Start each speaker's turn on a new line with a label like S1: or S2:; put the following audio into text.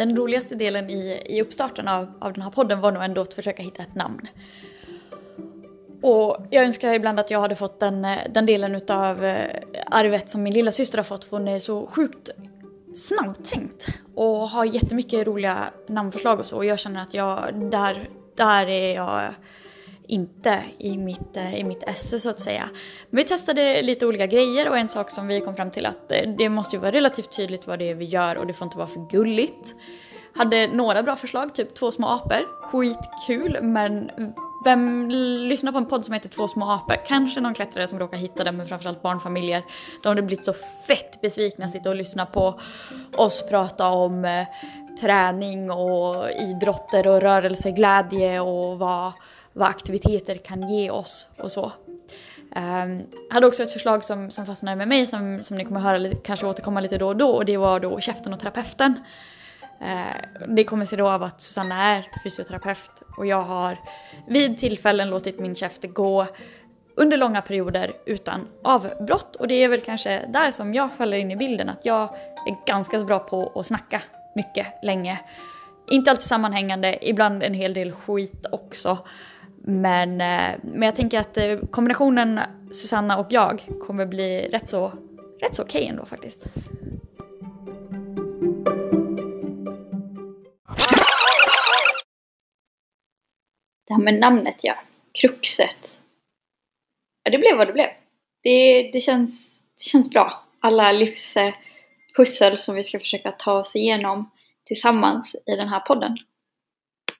S1: den roligaste delen i, i uppstarten av, av den här podden var nog ändå att försöka hitta ett namn. Och jag önskar ibland att jag hade fått den, eh, den delen utav eh, arvet som min lilla syster har fått för hon är så sjukt snabbtänkt och har jättemycket roliga namnförslag och så och jag känner att jag, där, där är jag inte i mitt, eh, i mitt esse så att säga. Men vi testade lite olika grejer och en sak som vi kom fram till att eh, det måste ju vara relativt tydligt vad det är vi gör och det får inte vara för gulligt. Hade några bra förslag, typ två små apor. Skitkul men vem lyssnar på en podd som heter Två små apor? Kanske någon klättrare som råkar hitta den men framförallt barnfamiljer. De hade blivit så fett besvikna att sitta och lyssna på oss prata om eh, träning och idrotter och rörelseglädje och vad, vad aktiviteter kan ge oss och så. Um, hade också ett förslag som, som fastnade med mig som, som ni kommer höra lite, kanske återkomma lite då och då och det var då käften och terapeuten. Uh, det kommer sig då av att Susanna är fysioterapeut och jag har vid tillfällen låtit min käft gå under långa perioder utan avbrott och det är väl kanske där som jag faller in i bilden att jag är ganska bra på att snacka mycket länge. Inte alltid sammanhängande, ibland en hel del skit också. Men, eh, men jag tänker att eh, kombinationen Susanna och jag kommer bli rätt så, rätt så okej okay ändå faktiskt.
S2: Det här med namnet ja, Kruxet. Ja, det blev vad det blev. Det, det, känns, det känns bra. Alla livspussel eh, som vi ska försöka ta oss igenom tillsammans i den här podden.